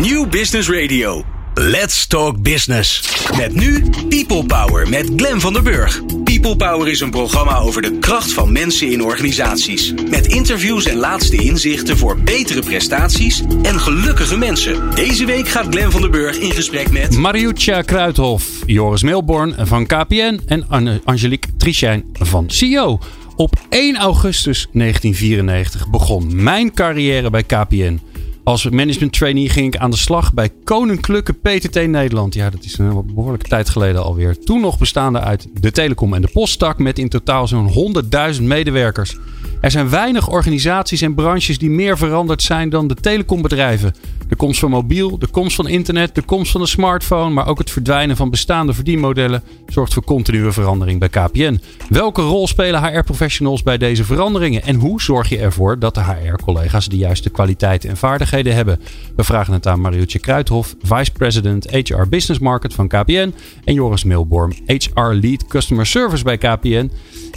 New Business Radio. Let's Talk Business. Met nu People Power met Glen van der Burg. People Power is een programma over de kracht van mensen in organisaties. Met interviews en laatste inzichten voor betere prestaties en gelukkige mensen. Deze week gaat Glen van der Burg in gesprek met... Mariuccia Kruithof, Joris Meelborn van KPN en Angelique Trichijn van CEO. Op 1 augustus 1994 begon mijn carrière bij KPN. Als management trainee ging ik aan de slag bij Koninklijke PTT Nederland. Ja, dat is een behoorlijke tijd geleden alweer. Toen nog bestaande uit de telecom en de posttak met in totaal zo'n 100.000 medewerkers. Er zijn weinig organisaties en branches die meer veranderd zijn dan de telecombedrijven. De komst van mobiel, de komst van internet, de komst van de smartphone, maar ook het verdwijnen van bestaande verdienmodellen zorgt voor continue verandering bij KPN. Welke rol spelen HR-professionals bij deze veranderingen en hoe zorg je ervoor dat de HR-collega's de juiste kwaliteiten en vaardigheden hebben? We vragen het aan Marieltje Kruithof, Vice President HR Business Market van KPN en Joris Milborm, HR Lead Customer Service bij KPN.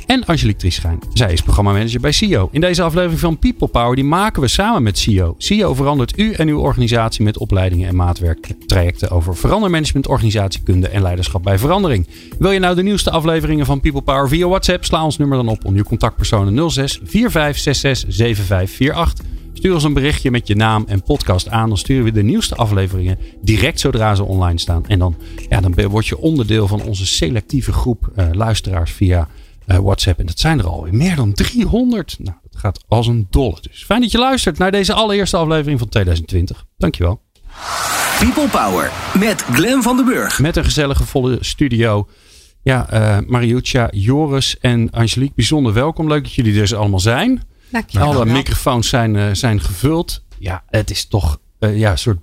En Angelique Trieschijn. Zij is programmamanager bij CEO. In deze aflevering van People Power die maken we samen met CEO. CEO verandert u en uw organisatie met opleidingen en maatwerktrajecten over verandermanagement, organisatiekunde en leiderschap bij verandering. Wil je nou de nieuwste afleveringen van People Power via WhatsApp? Sla ons nummer dan op onder uw contactpersonen 06 4566 7548. Stuur ons een berichtje met je naam en podcast aan. Dan sturen we de nieuwste afleveringen direct zodra ze online staan. En dan, ja, dan word je onderdeel van onze selectieve groep eh, luisteraars via eh, WhatsApp. En dat zijn er al meer dan 300. Nou, dat gaat als een dolle. Dus fijn dat je luistert naar deze allereerste aflevering van 2020. Dankjewel. People Power met Glen van der Burg. Met een gezellige volle studio. Ja, eh Mariuccia, Joris en Angelique, bijzonder welkom. Leuk dat jullie er dus allemaal zijn. Dankjewel. Alle microfoons zijn, eh, zijn gevuld. Ja, het is toch eh, ja, een soort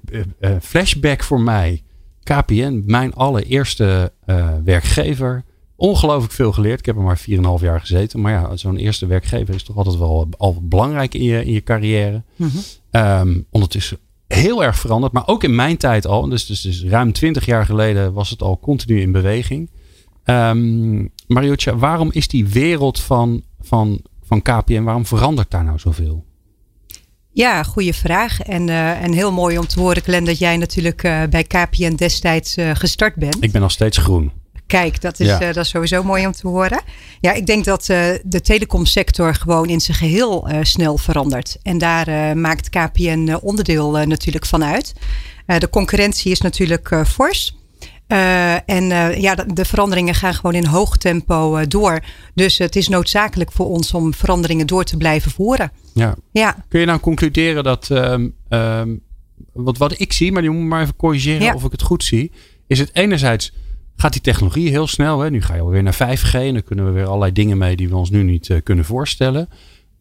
flashback voor mij. KPN, mijn allereerste eh, werkgever. Ongelooflijk veel geleerd. Ik heb er maar 4,5 jaar gezeten. Maar ja, zo'n eerste werkgever is toch altijd wel al belangrijk in je, in je carrière. Mhm. Ehm, ondertussen heel erg veranderd. Maar ook in mijn tijd al. Dus, dus, dus ruim 20 jaar geleden was het al continu in beweging. Mariotja, waarom is die wereld van, van, van KPN, waarom verandert daar nou zoveel? Ja, goede vraag. En, eh, en heel mooi om te horen, Glenn, dat jij natuurlijk eh, bij KPN destijds eh, gestart bent. Ik ben nog steeds groen. Kijk, dat is, Ja. eh, dat is sowieso mooi om te horen. Ja, ik denk dat eh, de telecomsector gewoon in zijn geheel eh, snel verandert. En daar maakt KPN onderdeel natuurlijk van uit. De concurrentie is natuurlijk fors. En ja, de, de veranderingen gaan gewoon in hoog tempo door. Dus het is noodzakelijk voor ons om veranderingen door te blijven voeren. Ja. Ja, Kun je nou concluderen dat, ehm, ehm, wat, wat ik zie, maar die moet me maar even corrigeren Ja. of ik het goed zie, is het enerzijds gaat die technologie heel snel. Hè? Nu ga je alweer naar 5G en dan kunnen we weer allerlei dingen mee die we ons nu niet eh, kunnen voorstellen.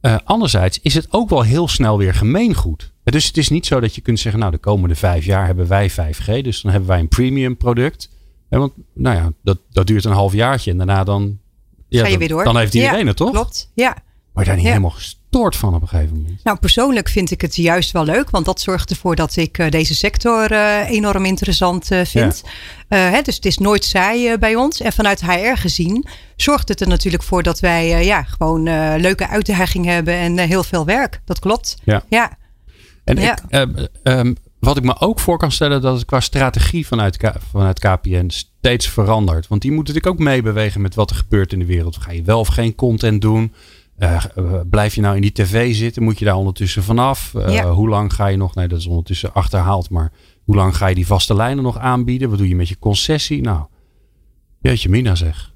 Eh, anderzijds is het ook wel heel snel weer gemeengoed. Eh, Dus het is niet zo dat je kunt zeggen, nou de komende vijf jaar hebben wij 5G, dus dan hebben wij een premium product. Want nou ja, dat, dat duurt een half jaartje en daarna dan, ja, ga je dan, weer door. dan heeft iedereen Ja, het toch? Klopt, ja. Maar daar niet Ja. helemaal gestoord van op een gegeven moment. Nou, persoonlijk vind ik het juist wel leuk, want dat zorgt ervoor dat ik eh, deze sector eh, enorm interessant eh, vind. Hè, dus het is nooit saai bij ons. En vanuit HR gezien zorgt het er natuurlijk voor dat wij ja, gewoon leuke uitdagingen hebben en heel veel werk. Dat klopt. Ja. Ja, En Ja. ik, eh, ehm, wat ik me ook voor kan stellen, dat het qua strategie vanuit, K- vanuit KPN steeds verandert. Want die moet natuurlijk ook meebewegen met wat er gebeurt in de wereld. Ga je wel of geen content doen? Eh, eh, blijf je nou in die tv zitten? Moet je daar ondertussen vanaf? Eh, Ja. Hoe lang ga je nog? Nee, dat is ondertussen achterhaald. Maar hoe lang ga je die vaste lijnen nog aanbieden? Wat doe je met je concessie? Nou, jeetje mina zeg.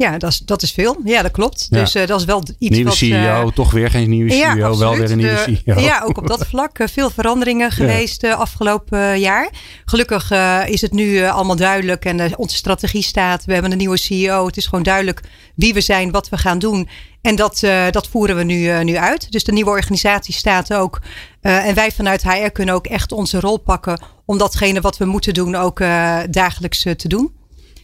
Ja dat, is, dat is veel. Ja, dat klopt. Ja. Dus eh, dat is wel iets nieuwe wat... CEO, eh, toch weer geen nieuwe CEO, wel absoluut. weer een nieuwe De- CEO. Ja, ook op dat vlak eh, veel veranderingen geweest uh, afgelopen jaar. Gelukkig is het nu allemaal duidelijk en onze strategie staat. We hebben een nieuwe CEO. Het is gewoon duidelijk wie we zijn, wat we gaan doen. En dat, dat voeren we nu, nu uit. Dus de nieuwe organisatie staat ook. En wij vanuit HR kunnen ook echt onze rol pakken om datgene wat we moeten doen ook dagelijks te doen.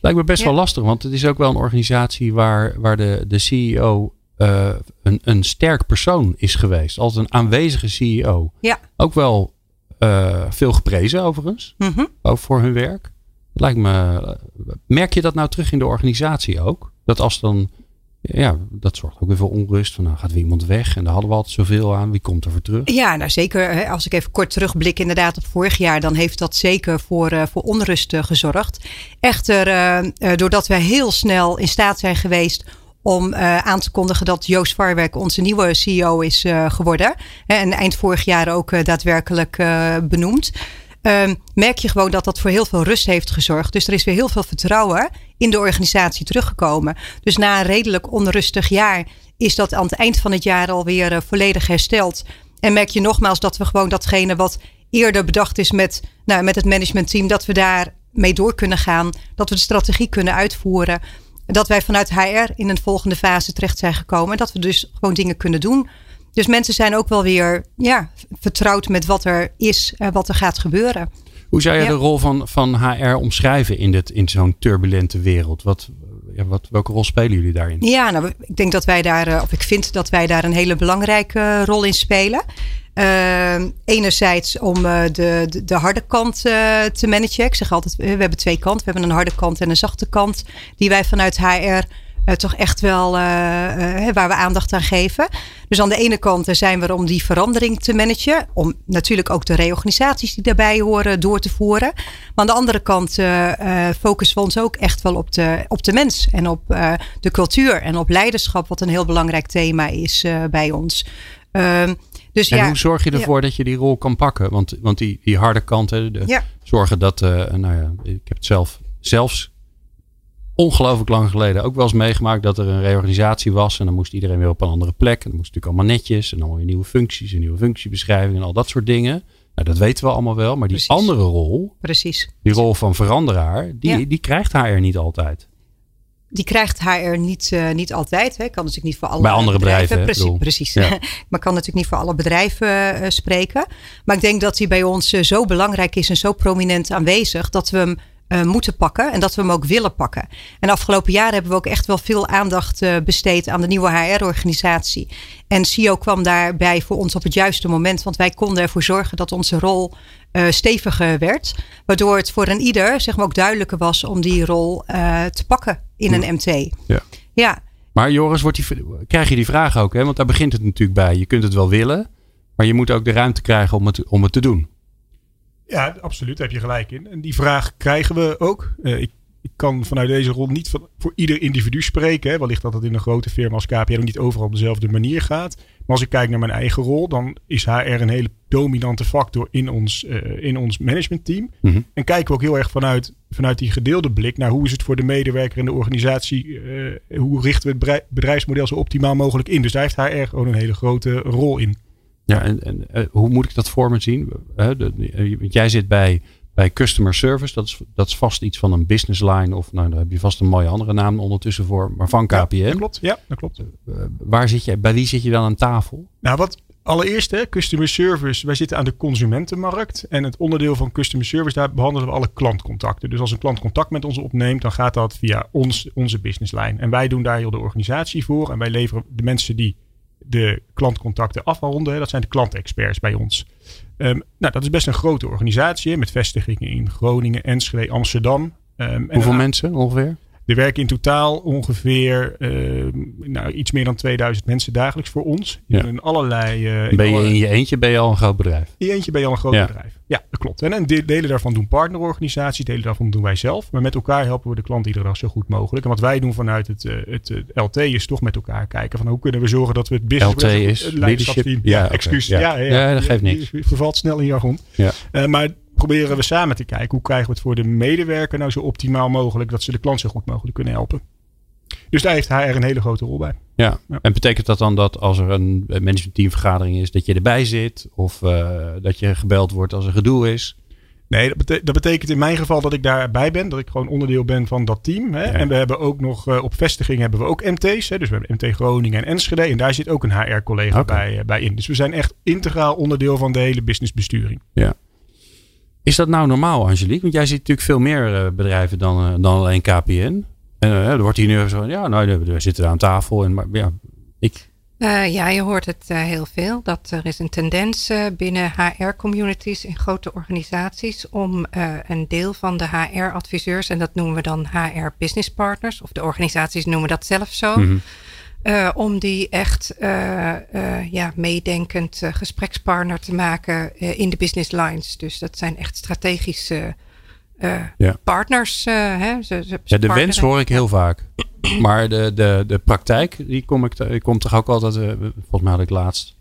Lijkt me best ja. wel lastig, want het is ook wel een organisatie waar, waar de, de CEO uh, een, een sterk persoon is geweest. Als een aanwezige CEO. Ja. Ook wel uh, veel geprezen overigens. Mm -hmm. Ook voor hun werk. Lijkt me, merk je dat nou terug in de organisatie ook? Dat als dan ja, dat zorgt ook weer voor onrust. Van, nou gaat weer iemand weg en daar hadden we altijd zoveel aan. Wie komt er voor terug? Ja, nou zeker. Als ik even kort terugblik inderdaad op vorig jaar, dan heeft dat zeker voor, uh, voor onrust uh, gezorgd. Echter, uh, doordat wij heel snel in staat zijn geweest om aan te kondigen dat Joost Varwerk onze nieuwe CEO is geworden. en eind vorig jaar ook daadwerkelijk benoemd. Ehm, merk je gewoon dat dat voor heel veel rust heeft gezorgd. Dus er is weer heel veel vertrouwen in de organisatie teruggekomen. Dus na een redelijk onrustig jaar is dat aan het eind van het jaar alweer uh, volledig hersteld. En merk je nogmaals dat we gewoon datgene wat eerder bedacht is met, nou, met het managementteam, dat we daar mee door kunnen gaan. Dat we de strategie kunnen uitvoeren. Dat wij vanuit HR in een volgende fase terecht zijn gekomen. En dat we dus gewoon dingen kunnen doen. Dus mensen zijn ook wel weer ja, vertrouwd met wat er is en wat er gaat gebeuren. Hoe zou je de rol van, van HR omschrijven in, dit, in zo'n turbulente wereld? Wat, ja, wat, welke rol spelen jullie daarin? Ja, nou, ik denk dat wij daar, eh, of ik vind dat wij daar een hele belangrijke rol in spelen. Uh, enerzijds om de, de, de, harde kant uh, te managen. Ik zeg altijd, we hebben twee kanten. We hebben een harde kant en een zachte kant. Die wij vanuit HR toch echt wel uh, uh, waar we aandacht aan geven. Dus aan de ene kant zijn we er om die verandering te managen. Om natuurlijk ook de reorganisaties die daarbij horen door te voeren. Maar aan de andere kant focussen we ons ook echt wel op de, op de mens. En op de cultuur en op leiderschap. Wat een heel belangrijk thema is bij ons. Ehm, dus en ja, hoe zorg je ervoor ja. dat je die rol kan pakken? Want, want die, die harde kanten, de, ja. zorgen dat, nou ja, ik heb het zelf zelfs ongelooflijk lang geleden ook wel eens meegemaakt dat er een reorganisatie was. En dan moest iedereen weer op een andere plek. En dan moest natuurlijk allemaal netjes. En dan weer nieuwe functies en nieuwe functiebeschrijvingen en al dat soort dingen. Nou, dat weten we allemaal wel. Maar die Precies. andere rol, Precies. die rol van veranderaar, die, ja. die krijgt HR niet altijd. Die krijgt HR niet, uh, niet altijd. Hè. Kan natuurlijk niet voor alle Bij andere bedrijven. bedrijven precies. precies. Ja. maar kan natuurlijk niet voor alle bedrijven uh, spreken. Maar ik denk dat hij bij ons uh, zo belangrijk is en zo prominent aanwezig dat we hem uh, moeten pakken en dat we hem ook willen pakken. En de afgelopen jaren hebben we ook echt wel veel aandacht uh, besteed aan de nieuwe HR-organisatie. En CEO kwam daarbij voor ons op het juiste moment, want wij konden ervoor zorgen dat onze rol uh, steviger werd. Waardoor het voor een ieder zeg maar, ook duidelijker was om die rol te pakken in een MT. Ja. ja. Maar Joris, wordt die, krijg je die vraag ook? Hè? Want daar begint het natuurlijk bij. Je kunt het wel willen, maar je moet ook de ruimte krijgen om het, om het te doen. Ja, absoluut. Daar heb je gelijk in. En die vraag krijgen we ook. Uh, ik, ik, kan vanuit deze rol niet van, voor ieder individu spreken. Hè. Wellicht dat het in een grote firma als KPN niet overal op dezelfde manier gaat. Maar als ik kijk naar mijn eigen rol, dan is HR een hele dominante factor in ons, uh, in ons managementteam. Mm -hmm. En kijken we ook heel erg vanuit, vanuit die gedeelde blik naar hoe is het voor de medewerker en de organisatie. Uh, hoe richten we het bedrijfsmodel zo optimaal mogelijk in. Dus daar heeft HR gewoon een hele grote rol in. Ja, en, en uh, hoe moet ik dat voor me zien? Uh, de, uh, jij zit bij, bij customer service. Dat is, dat is vast iets van een business line. Of nou, daar heb je vast een mooie andere naam ondertussen voor. Maar van KPN. Ja, dat klopt. Ja, dat klopt. waar zit je, bij wie zit je dan aan tafel? Nou, wat allereerst, hè, customer service. Wij zitten aan de consumentenmarkt. En het onderdeel van customer service, daar behandelen we alle klantcontacten. Dus als een klant contact met ons opneemt, dan gaat dat via ons, onze business line. En wij doen daar heel de organisatie voor. En wij leveren de mensen die de klantcontacten afronden. Dat zijn de klantexperts bij ons. Um, nou, dat is best een grote organisatie met vestigingen in Groningen, Enschede, Amsterdam. Um, Hoeveel en, mensen ongeveer? Er werken in totaal ongeveer uh, nou, iets meer dan 2000 mensen dagelijks voor ons. Ja. In allerlei. Uh, in ben je in je eentje ben je al een groot bedrijf? In je eentje ben je al een groot ja. bedrijf. Ja, dat klopt. En, en delen daarvan doen partnerorganisaties, delen daarvan doen wij zelf. Maar met elkaar helpen we de klant iedere dag zo goed mogelijk. En wat wij doen vanuit het, uh, het, LT is toch met elkaar kijken van hoe kunnen we zorgen dat we het business. LT is het. Ja, ja. Okay. Ja. Ja, ja, dat geeft niks. Je vervalt snel in jargon. Ja. Maar proberen we samen te kijken hoe krijgen we het voor de medewerker nou zo optimaal mogelijk dat ze de klant zo goed mogelijk kunnen helpen. Dus daar heeft HR een hele grote rol bij. Ja. ja. En betekent dat dan dat als er een managementteamvergadering is, dat je erbij zit? Of uh, dat je gebeld wordt als er gedoe is? Nee, dat, bete dat, betekent in mijn geval dat ik daarbij ben. Dat ik gewoon onderdeel ben van dat team. Hè. Ja. En we hebben ook nog uh, op vestiging hebben we ook MT's. Hè. Dus we hebben MT Groningen en Enschede. En daar zit ook een HR-collega okay. bij, uh, bij in. Dus we zijn echt integraal onderdeel van de hele businessbesturing. Ja. Is dat nou normaal, Angelique? Want jij ziet natuurlijk veel meer uh, bedrijven dan, dan alleen KPN. En uh, er wordt hier nu zo ja, nou, we zitten aan tafel. En, maar ja, ik... Uh, ja, je hoort het uh, heel veel. Dat er is een tendens uh, binnen HR-communities in grote organisaties om een deel van de HR-adviseurs, en dat noemen we dan HR-business partners, of de organisaties noemen dat zelf zo, mm -hmm. Uh, om die echt uh, uh, ja, meedenkend gesprekspartner te maken in de business lines. Dus dat zijn echt strategische ja. partners. Hè? Ze, ze ja, de wens hoor ik heel vaak. Maar de, de, de praktijk, die kom ik, ik kom toch ook altijd. volgens mij had ik laatst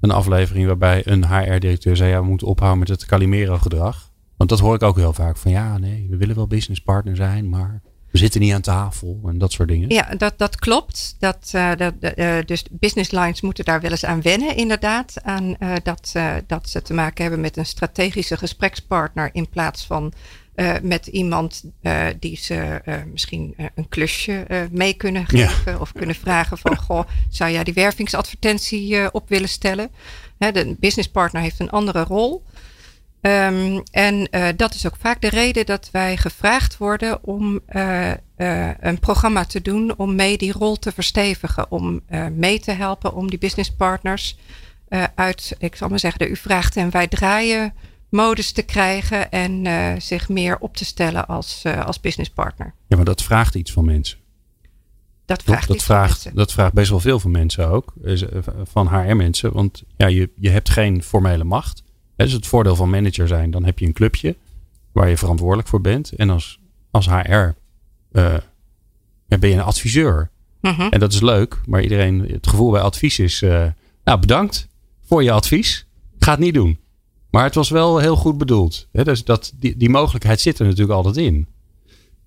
een aflevering waarbij een HR-directeur zei: ja, we moeten ophouden met het Calimero-gedrag. Want dat hoor ik ook heel vaak. Van ja, nee, we willen wel business partner zijn, maar we zitten niet aan tafel en dat soort dingen. Ja, dat, dat klopt. Dat, uh, dat, uh, dus business lines moeten daar wel eens aan wennen, inderdaad. Aan uh, dat, dat ze te maken hebben met een strategische gesprekspartner in plaats van met iemand die ze misschien een klusje mee kunnen geven. Of kunnen vragen van, goh, zou jij die wervingsadvertentie op willen stellen? Hè, de businesspartner heeft een andere rol. Um, en uh, dat is ook vaak de reden dat wij gevraagd worden om uh, uh, een programma te doen om mee die rol te verstevigen. Om mee te helpen om die businesspartners uit, ik zal maar zeggen, de u vraagt en wij draaien modus te krijgen en zich meer op te stellen als, als businesspartner. Ja, maar dat vraagt iets van mensen. Dat vraagt, dat, vraagt, dat vraagt best wel veel van mensen ook. Van HR-mensen. Want ja, je, je hebt geen formele macht. Dat is het voordeel van manager zijn. Dan heb je een clubje waar je verantwoordelijk voor bent. En als, als HR uh, eh, ben je een adviseur. Mhm. En dat is leuk. Maar iedereen, het gevoel bij advies is... Uh, nou, bedankt voor je advies. Ga het niet doen. Maar het was wel heel goed bedoeld. Hè? Dus dat, die, die mogelijkheid zit er natuurlijk altijd in.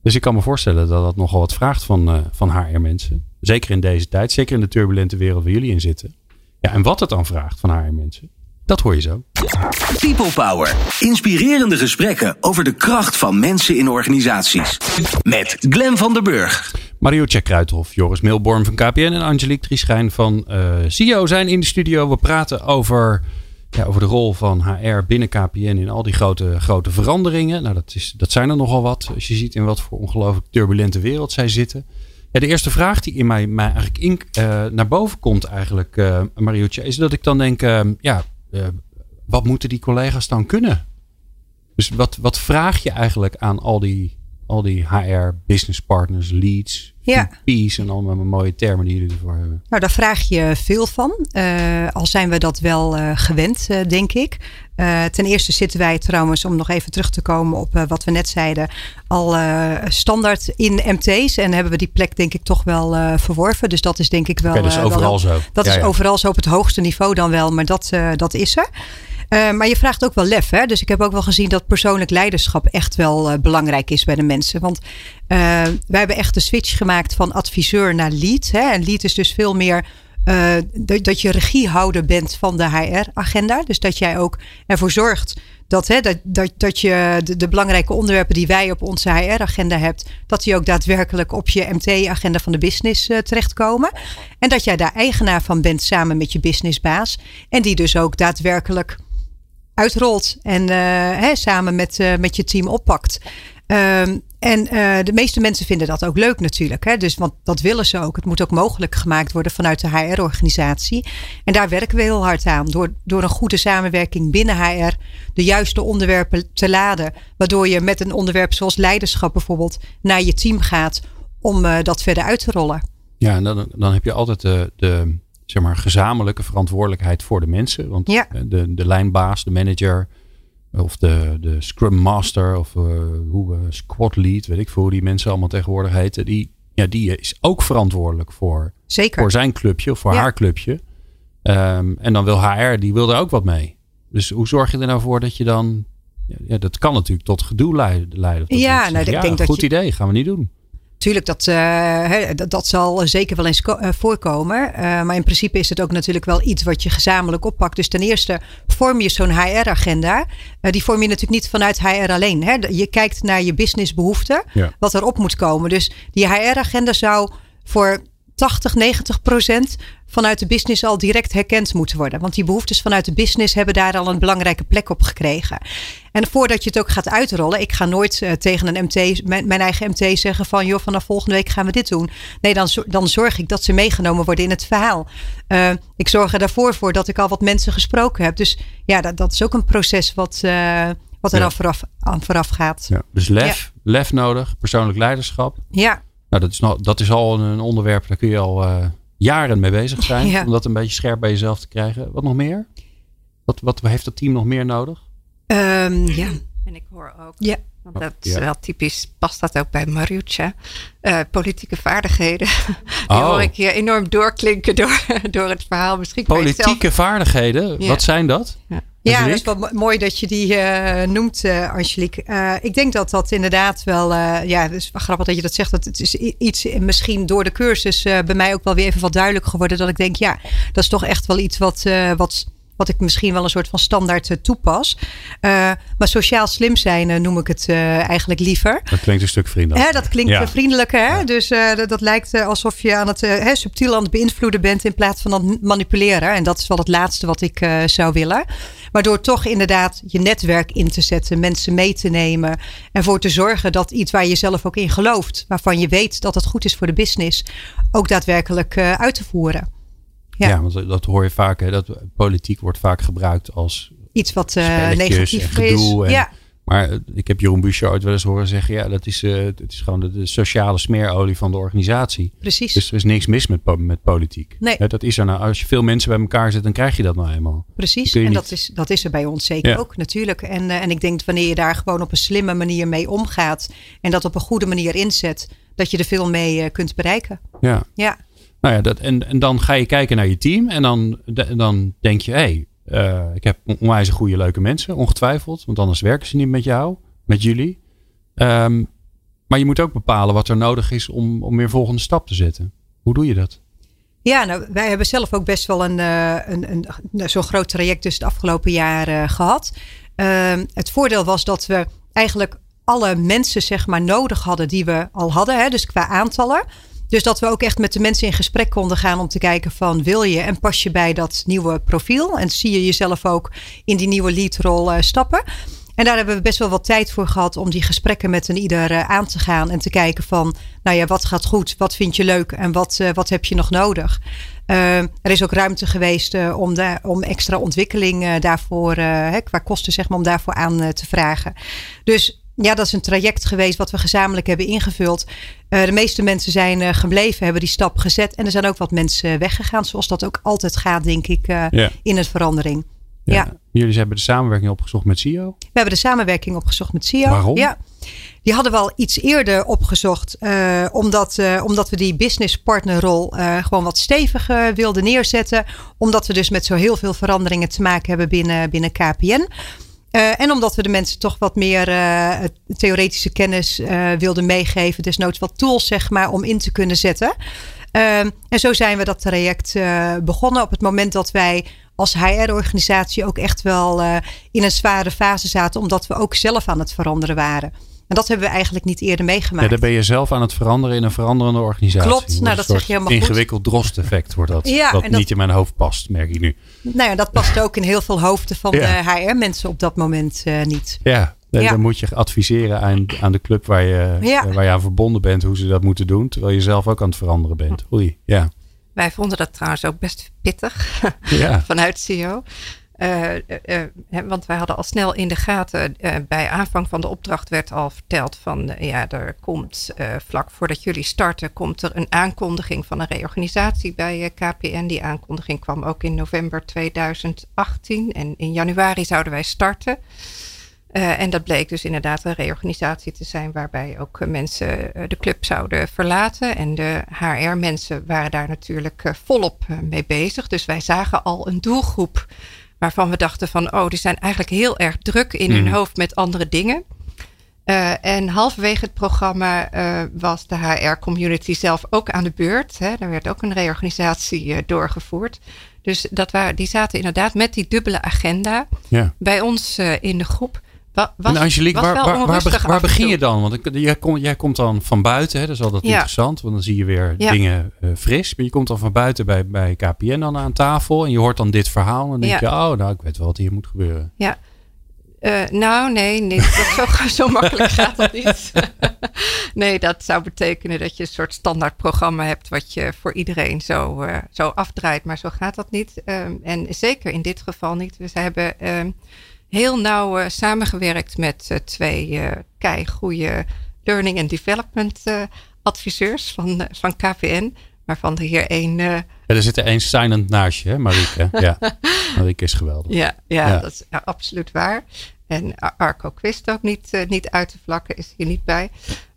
Dus ik kan me voorstellen dat dat nogal wat vraagt van, uh, van HR-mensen. Zeker in deze tijd. Zeker in de turbulente wereld waar jullie in zitten. Ja, en wat het dan vraagt van HR-mensen. Dat hoor je zo. People Power. Inspirerende gesprekken over de kracht van mensen in organisaties. Met Glen van der Burg. Mario Kruithof, Joris Milborn van KPN en Angelique Trieschijn van uh, CEO zijn in de studio. We praten over, ja, over de rol van HR binnen KPN in al die grote, grote veranderingen. Nou, dat, is, dat zijn er nogal wat. Als je ziet in wat voor ongelooflijk turbulente wereld zij zitten. Ja, de eerste vraag die in mij, mij eigenlijk in, uh, naar boven komt eigenlijk, uh, Mariootje, is dat ik dan denk, ja, uh, wat moeten die collega's dan kunnen? Dus wat, wat vraag je eigenlijk aan al die, al die HR, business partners, leads, ja. En allemaal mooie termen die jullie ervoor hebben? Nou, daar vraag je veel van. Uh, al zijn we dat wel uh, gewend, uh, denk ik. ten eerste zitten wij trouwens, om nog even terug te komen op wat we net zeiden, al standaard in MT's. En hebben we die plek denk ik toch wel verworven. Dus dat is denk ik wel. Okay, dat is overal wel, zo. Dat ja, is overal zo op het hoogste niveau dan wel, maar dat, dat is er. Uh, maar je vraagt ook wel lef. Hè? Dus ik heb ook wel gezien dat persoonlijk leiderschap echt wel uh, belangrijk is bij de mensen. Want uh, wij hebben echt de switch gemaakt van adviseur naar lead. Hè? En lead is dus veel meer dat, dat je regiehouder bent van de HR-agenda. Dus dat jij ook ervoor zorgt dat, hè, dat, dat, dat je de, de belangrijke onderwerpen die wij op onze HR-agenda hebt, dat die ook daadwerkelijk op je MT-agenda van de business terechtkomen. En dat jij daar eigenaar van bent samen met je businessbaas. En die dus ook daadwerkelijk uitrolt en uh, hè, samen met, uh, met je team oppakt. Um, en uh, de meeste mensen vinden dat ook leuk natuurlijk. Hè? Dus, want dat willen ze ook. Het moet ook mogelijk gemaakt worden vanuit de HR-organisatie. En daar werken we heel hard aan. Door, door een goede samenwerking binnen HR de juiste onderwerpen te laden. Waardoor je met een onderwerp zoals leiderschap bijvoorbeeld naar je team gaat om dat verder uit te rollen. Ja, en dan, dan heb je altijd de, de, zeg maar, gezamenlijke verantwoordelijkheid voor de mensen. Want ja. de, de lijnbaas, de manager of de, de scrum master of uh, hoe we squad lead, weet ik veel hoe die mensen allemaal tegenwoordig heten. Die, ja, die is ook verantwoordelijk voor, Zeker. voor zijn clubje of voor haar clubje. Um, en dan wil HR, die wil er ook wat mee. Dus hoe zorg je er nou voor dat je dan ja, dat kan natuurlijk tot gedoe leiden. leiden ja, nou, ik denk dat goed idee, gaan we niet doen. Tuurlijk, dat, uh, dat, dat, zal zeker wel eens uh, voorkomen. Uh, maar in principe is het ook natuurlijk wel iets wat je gezamenlijk oppakt. Dus ten eerste vorm je zo'n HR-agenda. die vorm je natuurlijk niet vanuit HR alleen. Hè? Je kijkt naar je businessbehoeften, ja. wat erop moet komen. Dus die HR-agenda zou voor 80, 90 procent vanuit de business al direct herkend moeten worden. Want die behoeftes vanuit de business hebben daar al een belangrijke plek op gekregen. En voordat je het ook gaat uitrollen, ik ga nooit uh, tegen een MT, mijn, mijn, eigen MT zeggen van joh, vanaf volgende week gaan we dit doen. Nee, dan, dan zorg ik dat ze meegenomen worden in het verhaal. Uh, ik zorg er daarvoor voor dat ik al wat mensen gesproken heb. Dus ja, dat, dat is ook een proces wat, uh, wat er ja. vooraf, aan vooraf gaat. Ja, dus lef, ja. lef nodig, persoonlijk leiderschap. Ja. Nou, dat is, nog, dat is al een onderwerp, daar kun je al jaren mee bezig zijn. Ja. Om dat een beetje scherp bij jezelf te krijgen. Wat nog meer? Wat, wat heeft dat team nog meer nodig? Ehm, ja. En ik hoor ook, Ja. want dat is Ja. wel typisch, past dat ook bij Mariuccia, eh, politieke vaardigheden. Die Oh. hoor ik hier enorm doorklinken door, door het verhaal. Misschien Politieke vaardigheden, Ja. wat zijn dat? Ja. Ja, dat is wel mo- mooi dat je die eh, noemt, eh Angelique. Eh, ik denk dat dat inderdaad wel, ja, het is grappig dat je dat zegt. Dat het is iets, misschien door de cursus bij mij ook wel weer even wat duidelijk geworden. Dat ik denk, ja, dat is toch echt wel iets wat, wat, wat ik misschien wel een soort van standaard eh, toepas. Eh, maar sociaal slim zijn eh, noem ik het eigenlijk liever. Dat klinkt een stuk vriendelijk. Hè, dat klinkt Ja. vriendelijker. Hè? Dus dat, dat lijkt alsof je aan het hè, subtiel aan het beïnvloeden bent in plaats van aan het manipuleren. En dat is wel het laatste wat ik zou willen. Maar door toch inderdaad je netwerk in te zetten, mensen mee te nemen. En voor te zorgen dat iets waar je zelf ook in gelooft, waarvan je weet dat het goed is voor de business, ook daadwerkelijk uit te voeren. Ja. Ja. want dat hoor je vaak. Hè, dat politiek wordt vaak gebruikt als Iets wat eh, negatief en is. En, Ja, Maar eh, ik heb Jeroen Buescher ooit wel eens horen zeggen... ja, dat is, eh, het is gewoon de, de sociale smeerolie van de organisatie. precies. Dus er is niks mis met, met politiek. Nee. Dat is er nou. Als je veel mensen bij elkaar zet, dan krijg je dat nou eenmaal. Precies, en niet- dat is, dat is er bij ons zeker Ja. ook natuurlijk. En, en ik denk dat wanneer je daar gewoon op een slimme manier mee omgaat en dat op een goede manier inzet, dat je er veel mee kunt bereiken. Ja. Ja, Nou ja, dat, en, en dan ga je kijken naar je team. En dan, dan denk je, hé, hey, eh, ik heb onwijs goede, leuke mensen. Ongetwijfeld. Want anders werken ze niet met jou, met jullie. Ehm, maar je moet ook bepalen wat er nodig is om, om weer volgende stap te zetten. Hoe doe je dat? ja nou, wij hebben zelf ook best wel een, eh, een, een, nou, zo'n groot traject dus het afgelopen jaar eh, gehad. Ehm, het voordeel was dat we eigenlijk alle mensen zeg maar nodig hadden die we al hadden. Hè, dus qua aantallen. Dus dat we ook echt met de mensen in gesprek konden gaan om te kijken van wil je en pas je bij dat nieuwe profiel. En zie je jezelf ook in die nieuwe leadrol eh, stappen. En daar hebben we best wel wat tijd voor gehad om die gesprekken met een ieder eh, aan te gaan. En te kijken van, nou ja, wat gaat goed? Wat vind je leuk? En wat, eh, wat heb je nog nodig? Er is ook ruimte geweest om, om extra ontwikkeling daarvoor, hè, qua kosten zeg maar, om daarvoor aan te vragen. Dus ja, dat is een traject geweest wat we gezamenlijk hebben ingevuld. Eh, de meeste mensen zijn eh, gebleven, hebben die stap gezet. En er zijn ook wat mensen eh, weggegaan, zoals dat ook altijd gaat, denk ik, in een verandering. Ja. Jullie hebben de samenwerking opgezocht met CEO. We hebben de samenwerking opgezocht met CEO. Waarom? Ja. Die hadden we al iets eerder opgezocht, omdat, omdat we die business partnerrol eh, gewoon wat steviger wilden neerzetten. Omdat we dus met zo heel veel veranderingen te maken hebben binnen, binnen KPN. Eh, en omdat we de mensen toch wat meer eh, theoretische kennis eh, wilden meegeven. Desnoods wat tools, zeg maar, om in te kunnen zetten. Ehm, en zo zijn we dat traject begonnen. Op het moment dat wij als HR-organisatie ook echt wel in een zware fase zaten. Omdat we ook zelf aan het veranderen waren. En dat hebben we eigenlijk niet eerder Ja, meegemaakt. dan ben je zelf aan het veranderen in een veranderende organisatie. Klopt, nou, een dat soort zeg je helemaal goed. Ingewikkeld drost-effect wordt dat. Ja, dat, niet in mijn hoofd past, merk ik nu. Nou ja, dat past ook in heel veel hoofden van Ja. de HR-mensen op dat moment eh, niet. Ja, nee, Ja. dan moet je adviseren aan, aan de club waar je, Ja. eh, waar je aan verbonden bent, hoe ze dat moeten doen, terwijl je zelf ook aan het veranderen bent. Oei, ja. Wij vonden dat trouwens ook best pittig Ja, vanuit CEO. Eh, eh, eh, want wij hadden al snel in de gaten, bij aanvang van de opdracht werd al verteld van, ja, er komt vlak voordat jullie starten, komt er een aankondiging van een reorganisatie bij KPN. Die aankondiging kwam ook in november 2018 en in januari zouden wij starten. Eh, en dat bleek dus inderdaad een reorganisatie te zijn waarbij ook mensen de club zouden verlaten. En de HR-mensen waren daar natuurlijk volop mee bezig. Dus wij zagen al een doelgroep waarvan we dachten van, oh, die zijn eigenlijk heel erg druk in hun Mhm. hoofd met andere dingen. Eh, en halverwege het programma eh, was de HR-community zelf ook aan de beurt. Hè. Er werd ook een reorganisatie eh, doorgevoerd. Dus dat waren, die zaten inderdaad met die dubbele agenda ja. bij ons in de groep. Was, en Angelique, waar, waar, waar, begin je dan? Want ik, jij, komt, jij komt dan van buiten, hè? dat is altijd Ja. interessant, want dan zie je weer Ja. dingen eh, fris. Maar je komt dan van buiten bij, bij KPN dan aan tafel en je hoort dan dit verhaal. En dan denk Ja. je, oh, nou, ik weet wel wat hier moet gebeuren. Ja. Eh, nou, nee, niet. Dat zo, zo makkelijk gaat dat niet. nee, dat zou betekenen dat je een soort standaard programma hebt wat je voor iedereen zo, eh, zo afdraait. Maar zo gaat dat niet. Ehm, en zeker in dit geval niet. We hebben ehm, heel nauw eh, samengewerkt met eh, twee eh kei goede learning and development adviseurs van, van KPN. waarvan de heer één. Uh, ja, er zit er één silent naast je, hè, Marieke? ja, Marieke is geweldig. Ja, ja, dat is absoluut waar. En Arco Quist ook niet, uh, niet uit te vlakken, is hier niet bij.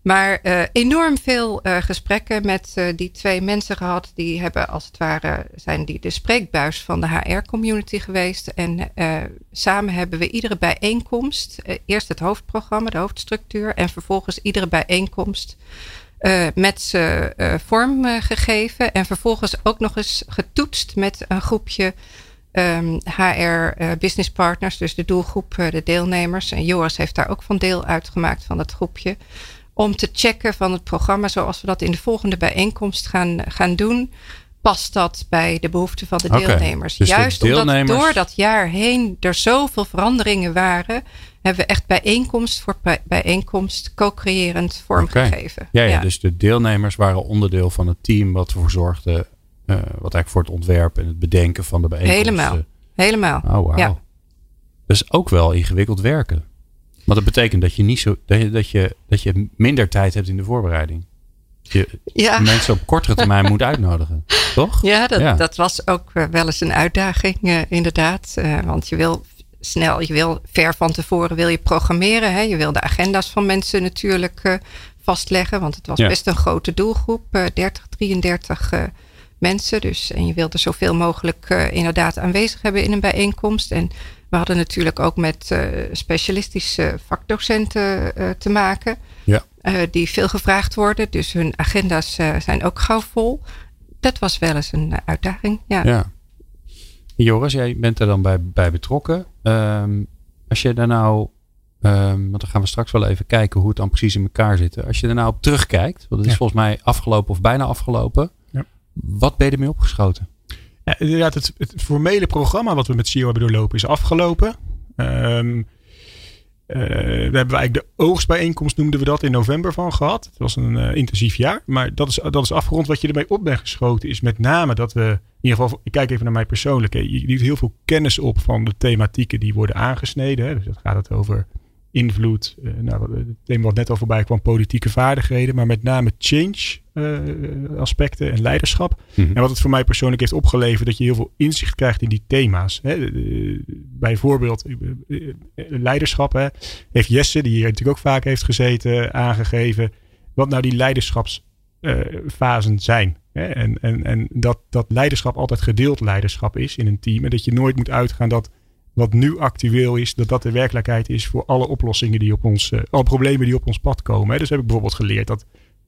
Maar uh, enorm veel uh, gesprekken met die twee mensen gehad. Die hebben als het ware zijn die de spreekbuis van de HR-community geweest. En samen hebben we iedere bijeenkomst, eerst het hoofdprogramma, de hoofdstructuur. En vervolgens iedere bijeenkomst met ze vorm gegeven. En vervolgens ook nog eens getoetst met een groepje um, HR business partners. Dus de doelgroep, de deelnemers. En Joris heeft daar ook van deel uitgemaakt van het groepje om te checken van het programma zoals we dat in de volgende bijeenkomst gaan, gaan doen. Past dat bij de behoeften van de deelnemers? Dus Juist de deelnemers... omdat door dat jaar heen er zoveel veranderingen waren, hebben we echt bijeenkomst voor bijeenkomst co-creërend vormgegeven. Ja, ja, dus de deelnemers waren onderdeel van het team wat ervoor zorgde, uh, wat eigenlijk voor het ontwerp en het bedenken van de bijeenkomst. Helemaal, helemaal. Oh, wow. Ja. Dus ook wel ingewikkeld werken. Maar dat betekent dat je, niet zo, dat je, dat je, dat je minder tijd hebt in de voorbereiding. Je ja. mensen op kortere termijn moet uitnodigen, toch? Ja dat, dat was ook eh, wel eens een uitdaging, uh, inderdaad. Uh, want je wil snel, je wil ver van tevoren wil je programmeren. Hè? Je wil de agenda's van mensen natuurlijk vastleggen. Want het was ja. best een grote doelgroep, 30, 33 mensen. Dus, en je wilde zoveel mogelijk inderdaad aanwezig hebben in een bijeenkomst. En we hadden natuurlijk ook met uh, specialistische vakdocenten uh, te maken. Ja. Uh, die veel gevraagd worden. Dus hun agenda's zijn ook gauw vol. Dat was wel eens een uitdaging. Ja. ja. Joris, jij bent er dan bij, bij betrokken. Um, als je daar nou. Um, want dan gaan we straks wel even kijken hoe het dan precies in elkaar zit. Als je er nou op terugkijkt. Want het is ja. volgens mij afgelopen of bijna afgelopen. Wat ben je ermee opgeschoten? Ja, inderdaad, het, het, formele programma wat we met CEO hebben doorlopen is afgelopen. Um, uh, we hebben eigenlijk de oogstbijeenkomst, noemden we dat, in november van gehad. Het was een uh, intensief jaar, maar dat is, dat is afgerond. Wat je ermee op bent geschoten is met name dat we, in ieder geval, ik kijk even naar mij persoonlijk. Je doet heel veel kennis op van de thematieken die worden aangesneden. Dus dat gaat het over invloed. Uh, nou, het thema wat net al voorbij kwam, politieke vaardigheden. Maar met name change uh, aspecten en leiderschap. Mm -hmm. En wat het voor mij persoonlijk heeft opgeleverd, dat je heel veel inzicht krijgt in die thema's. Hè. bijvoorbeeld leiderschap. Hè, heeft Jesse, die hier natuurlijk ook vaak heeft gezeten, aangegeven. Wat nou die leiderschapsfasen zijn. Hè. En, en, en dat, dat leiderschap altijd gedeeld leiderschap is in een team. En dat je nooit moet uitgaan dat wat nu actueel is, dat dat de werkelijkheid is voor alle oplossingen die op ons, uh, alle problemen die op ons pad komen. Hè. Dus heb ik bijvoorbeeld geleerd dat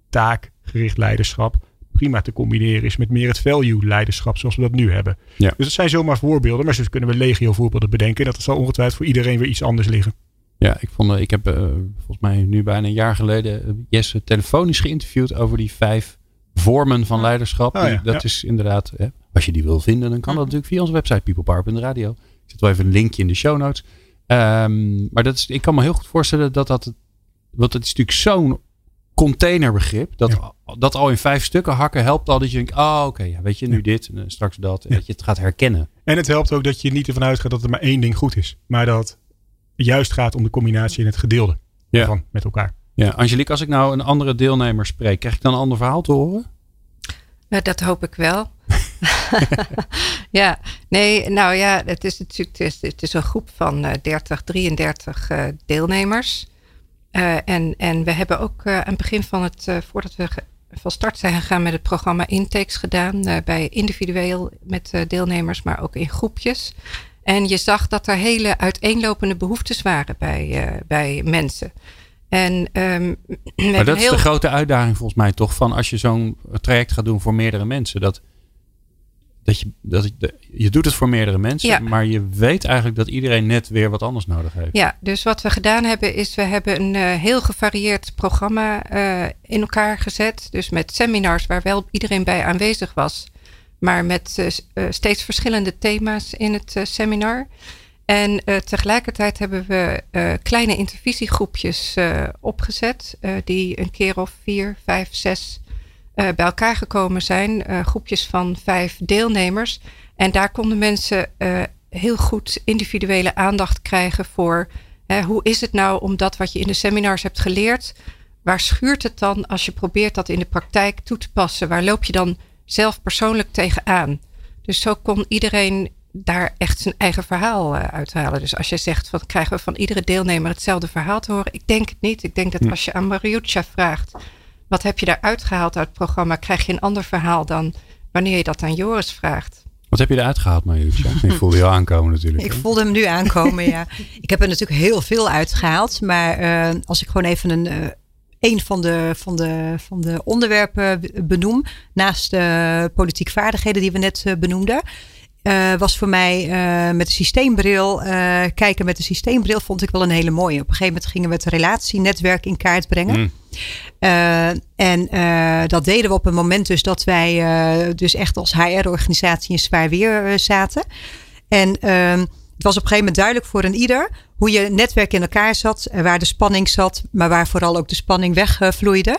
taakgericht leiderschap prima te combineren is met meer het value leiderschap zoals we dat nu hebben. Ja. Dus dat zijn zomaar voorbeelden, maar zo kunnen we legio voorbeelden bedenken. Dat zal ongetwijfeld voor iedereen weer iets anders liggen. Ja, ik, vond, ik heb uh, volgens mij nu bijna een jaar geleden Jesse telefonisch geïnterviewd over die vijf vormen van leiderschap. Oh, ja, dat ja. is inderdaad, hè, als je die wil vinden, dan kan dat natuurlijk via onze website peoplepower.radio. Ik zet wel even een linkje in de show notes. Um, maar dat is, ik kan me heel goed voorstellen dat dat. Want het is natuurlijk zo'n containerbegrip. Dat, ja. dat al in vijf stukken hakken helpt al dat je denkt. Oh, oké, okay, weet je, nu ja. dit en straks dat. En dat je het gaat herkennen. En het helpt ook dat je niet ervan uitgaat dat er maar één ding goed is. Maar dat het juist gaat om de combinatie en het gedeelde van met elkaar. Ja, Angelique, als ik nou een andere deelnemer spreek, krijg ik dan een ander verhaal te horen? Nou, dat hoop ik wel. ja, nee, nou ja, het is natuurlijk het is, het is een groep van uh, 30, 33 uh, deelnemers. Uh, en, en we hebben ook aan het begin van het, voordat we van start zijn gegaan met het programma intakes gedaan. bij individueel met deelnemers, maar ook in groepjes. En je zag dat er hele uiteenlopende behoeftes waren bij, bij mensen. En, um, maar dat is de grote uitdaging volgens mij toch van als je zo'n traject gaat doen voor meerdere mensen. Dat, dat, je, dat je, je doet het voor meerdere mensen, ja. maar je weet eigenlijk dat iedereen net weer wat anders nodig heeft. Ja, dus wat we gedaan hebben is we hebben een uh, heel gevarieerd programma uh, in elkaar gezet. Dus met seminars waar wel iedereen bij aanwezig was, maar met uh, steeds verschillende thema's in het seminar. En uh, tegelijkertijd hebben we uh, kleine intervisiegroepjes uh, opgezet, die een keer of vier, vijf, zes bij elkaar gekomen zijn. groepjes van vijf deelnemers. En daar konden mensen heel goed individuele aandacht krijgen voor hoe is het nou om dat wat je in de seminars hebt geleerd, waar schuurt het dan als je probeert dat in de praktijk toe te passen? Waar loop je dan zelf persoonlijk tegenaan. Dus zo kon iedereen daar echt zijn eigen verhaal uh, uithalen. Dus als je zegt, van, krijgen we van iedere deelnemer hetzelfde verhaal te horen? Ik denk het niet. Ik denk dat als je aan Mariuccia vraagt, wat heb je daar uitgehaald uit het programma? Krijg je een ander verhaal dan wanneer je dat aan Joris vraagt. Wat heb je eruit gehaald, Mariuccia? Ik voelde je aankomen natuurlijk. Ik voelde hem nu aankomen, ja. Ik heb er natuurlijk heel veel uitgehaald. Maar uh, als ik gewoon even een... Uh, een van de, van, de, van de onderwerpen benoem, naast de politiek vaardigheden die we net benoemden, uh, was voor mij uh, met de systeembril, uh, kijken met de systeembril vond ik wel een hele mooie. Op een gegeven moment gingen we het relatienetwerk in kaart brengen. Mm. en dat deden we op een moment dus dat wij dus echt als HR-organisatie in zwaar weer zaten. En ehm, het was op een gegeven moment duidelijk voor een ieder hoe je netwerk in elkaar zat, waar de spanning zat, maar waar vooral ook de spanning wegvloeide.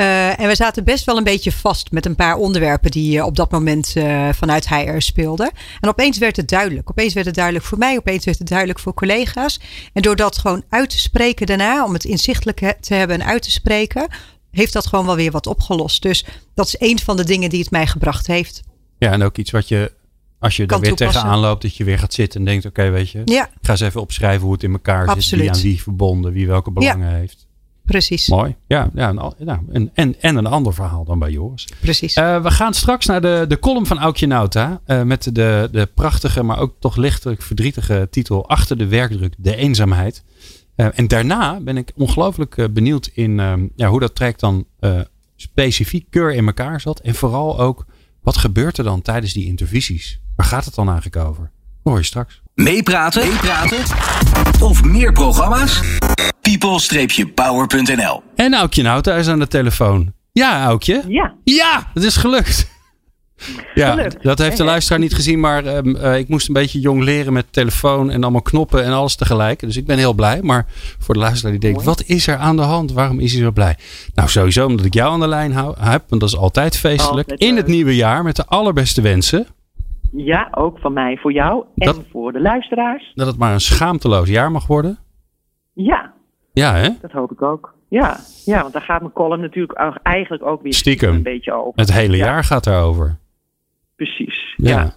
Uh, en we zaten best wel een beetje vast met een paar onderwerpen die uh, op dat moment uh, vanuit HR speelden. En opeens werd het duidelijk. Opeens werd het duidelijk voor mij, opeens werd het duidelijk voor collega's. En door dat gewoon uit te spreken daarna, om het inzichtelijk te hebben en uit te spreken, heeft dat gewoon wel weer wat opgelost. Dus dat is een van de dingen die het mij gebracht heeft. Ja, en ook iets wat je, als je er weer tegenaan loopt, dat je weer gaat zitten en denkt: oké, okay, weet je, ja. ga eens even opschrijven hoe het in elkaar Absoluut. zit, wie aan wie verbonden, wie welke belangen ja. heeft. Precies. Mooi. Ja, ja en, en, en een ander verhaal dan bij Joris. Precies. Uh, we gaan straks naar de, de column van Aukje Nauta. Uh, met de, de prachtige, maar ook toch lichtelijk verdrietige titel Achter de werkdruk, de eenzaamheid. Uh, en daarna ben ik ongelooflijk benieuwd in ja, hoe dat traject dan specifiek keur in elkaar zat. En vooral ook, wat gebeurt er dan tijdens die intervisies? Waar gaat het dan eigenlijk over? Hoor je straks. Meepraten? Meepraten? Of meer programma's? people-power.nl En Aukje Nauta is aan de telefoon. Ja, Aukje? Ja. Ja, het is gelukt. Ja, dat heeft de luisteraar niet gezien, maar um, uh, ik moest een beetje jong leren met telefoon en allemaal knoppen en alles tegelijk. Dus ik ben heel blij. Maar voor de luisteraar die denkt, wat is er aan de hand? Waarom is hij zo blij? Nou, sowieso omdat ik jou aan de lijn hou, heb, want dat is altijd feestelijk. In het nieuwe jaar met de allerbeste wensen. Ja, ook van mij voor jou en voor de luisteraars. Dat het maar een schaamteloos jaar mag worden. Ja. Ja, hè? Dat hoop ik ook. Ja, ja want daar gaat mijn column natuurlijk eigenlijk ook weer stiekem een beetje over. Het hele jaar gaat daarover. Precies, ja.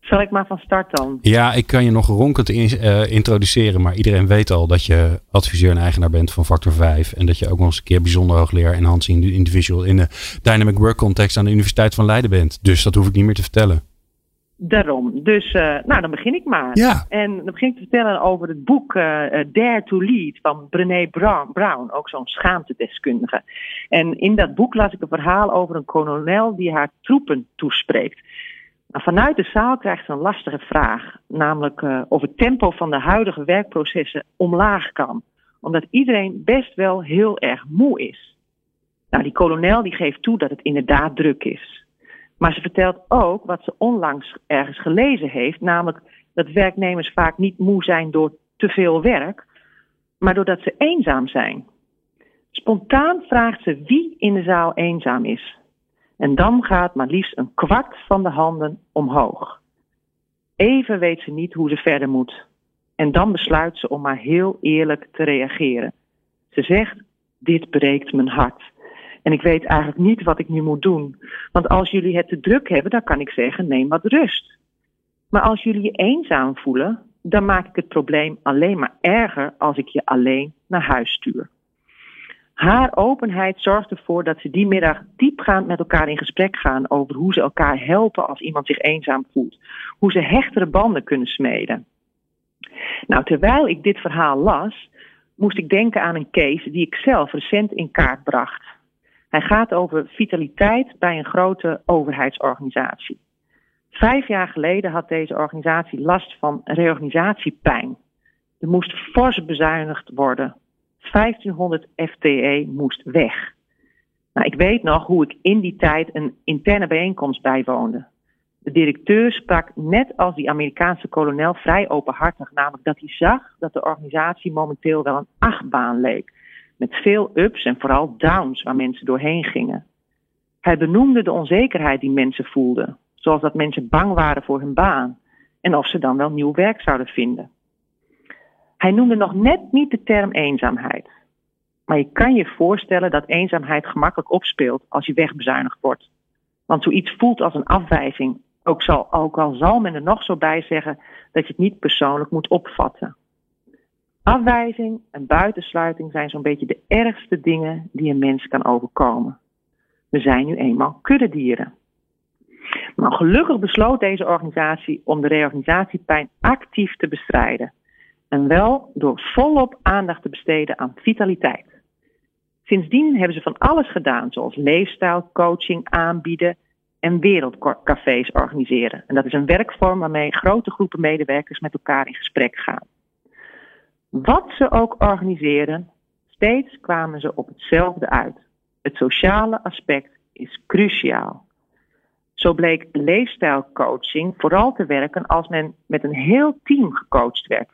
Zal ik maar van start dan? Ja, ik kan je nog ronkend in, uh, introduceren, maar iedereen weet al dat je adviseur en eigenaar bent van Factor 5. En dat je ook nog eens een keer bijzonder hoogleraar enhancing individual in de Dynamic Work Context aan de Universiteit van Leiden bent. Dus dat hoef ik niet meer te vertellen. Daarom. Dus, uh, nou, dan begin ik maar. Ja. En dan begin ik te vertellen over het boek uh, Dare to Lead van Brené Brown, ook zo'n schaamtedeskundige. En in dat boek las ik een verhaal over een kolonel die haar troepen toespreekt. Nou, vanuit de zaal krijgt ze een lastige vraag, namelijk uh, of het tempo van de huidige werkprocessen omlaag kan. Omdat iedereen best wel heel erg moe is. Nou, die kolonel die geeft toe dat het inderdaad druk is. Maar ze vertelt ook wat ze onlangs ergens gelezen heeft, namelijk dat werknemers vaak niet moe zijn door te veel werk, maar doordat ze eenzaam zijn. Spontaan vraagt ze wie in de zaal eenzaam is. En dan gaat maar liefst een kwart van de handen omhoog. Even weet ze niet hoe ze verder moet. En dan besluit ze om maar heel eerlijk te reageren. Ze zegt: Dit breekt mijn hart. En ik weet eigenlijk niet wat ik nu moet doen. Want als jullie het te druk hebben, dan kan ik zeggen: neem wat rust. Maar als jullie je eenzaam voelen, dan maak ik het probleem alleen maar erger als ik je alleen naar huis stuur. Haar openheid zorgt ervoor dat ze die middag diepgaand met elkaar in gesprek gaan over hoe ze elkaar helpen als iemand zich eenzaam voelt. Hoe ze hechtere banden kunnen smeden. Nou, terwijl ik dit verhaal las, moest ik denken aan een case die ik zelf recent in kaart bracht. Hij gaat over vitaliteit bij een grote overheidsorganisatie. Vijf jaar geleden had deze organisatie last van reorganisatiepijn. Er moest fors bezuinigd worden. 1500 FTE moest weg. Nou, ik weet nog hoe ik in die tijd een interne bijeenkomst bijwoonde. De directeur sprak net als die Amerikaanse kolonel vrij openhartig, namelijk dat hij zag dat de organisatie momenteel wel een achtbaan leek met veel ups en vooral downs waar mensen doorheen gingen. Hij benoemde de onzekerheid die mensen voelden, zoals dat mensen bang waren voor hun baan en of ze dan wel nieuw werk zouden vinden. Hij noemde nog net niet de term eenzaamheid. Maar je kan je voorstellen dat eenzaamheid gemakkelijk opspeelt als je wegbezuinigd wordt. Want zoiets voelt als een afwijzing. Ook, zal, ook al zal men er nog zo bij zeggen dat je het niet persoonlijk moet opvatten. Afwijzing en buitensluiting zijn zo'n beetje de ergste dingen die een mens kan overkomen. We zijn nu eenmaal kuddedieren. Maar gelukkig besloot deze organisatie om de reorganisatiepijn actief te bestrijden. En wel door volop aandacht te besteden aan vitaliteit. Sindsdien hebben ze van alles gedaan, zoals leefstijlcoaching aanbieden en wereldcafés organiseren. En dat is een werkvorm waarmee grote groepen medewerkers met elkaar in gesprek gaan. Wat ze ook organiseren, steeds kwamen ze op hetzelfde uit. Het sociale aspect is cruciaal. Zo bleek leefstijlcoaching vooral te werken als men met een heel team gecoacht werd.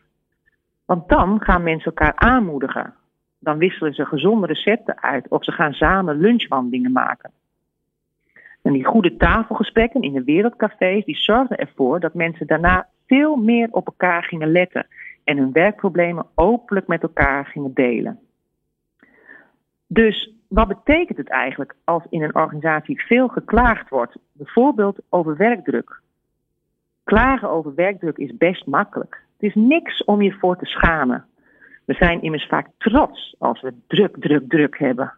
Want dan gaan mensen elkaar aanmoedigen. Dan wisselen ze gezonde recepten uit of ze gaan samen lunchwandelingen maken. En die goede tafelgesprekken in de wereldcafés die zorgden ervoor dat mensen daarna veel meer op elkaar gingen letten en hun werkproblemen openlijk met elkaar gingen delen. Dus wat betekent het eigenlijk als in een organisatie veel geklaagd wordt, bijvoorbeeld over werkdruk? Klagen over werkdruk is best makkelijk. Het is niks om je voor te schamen. We zijn immers vaak trots als we druk, druk, druk hebben.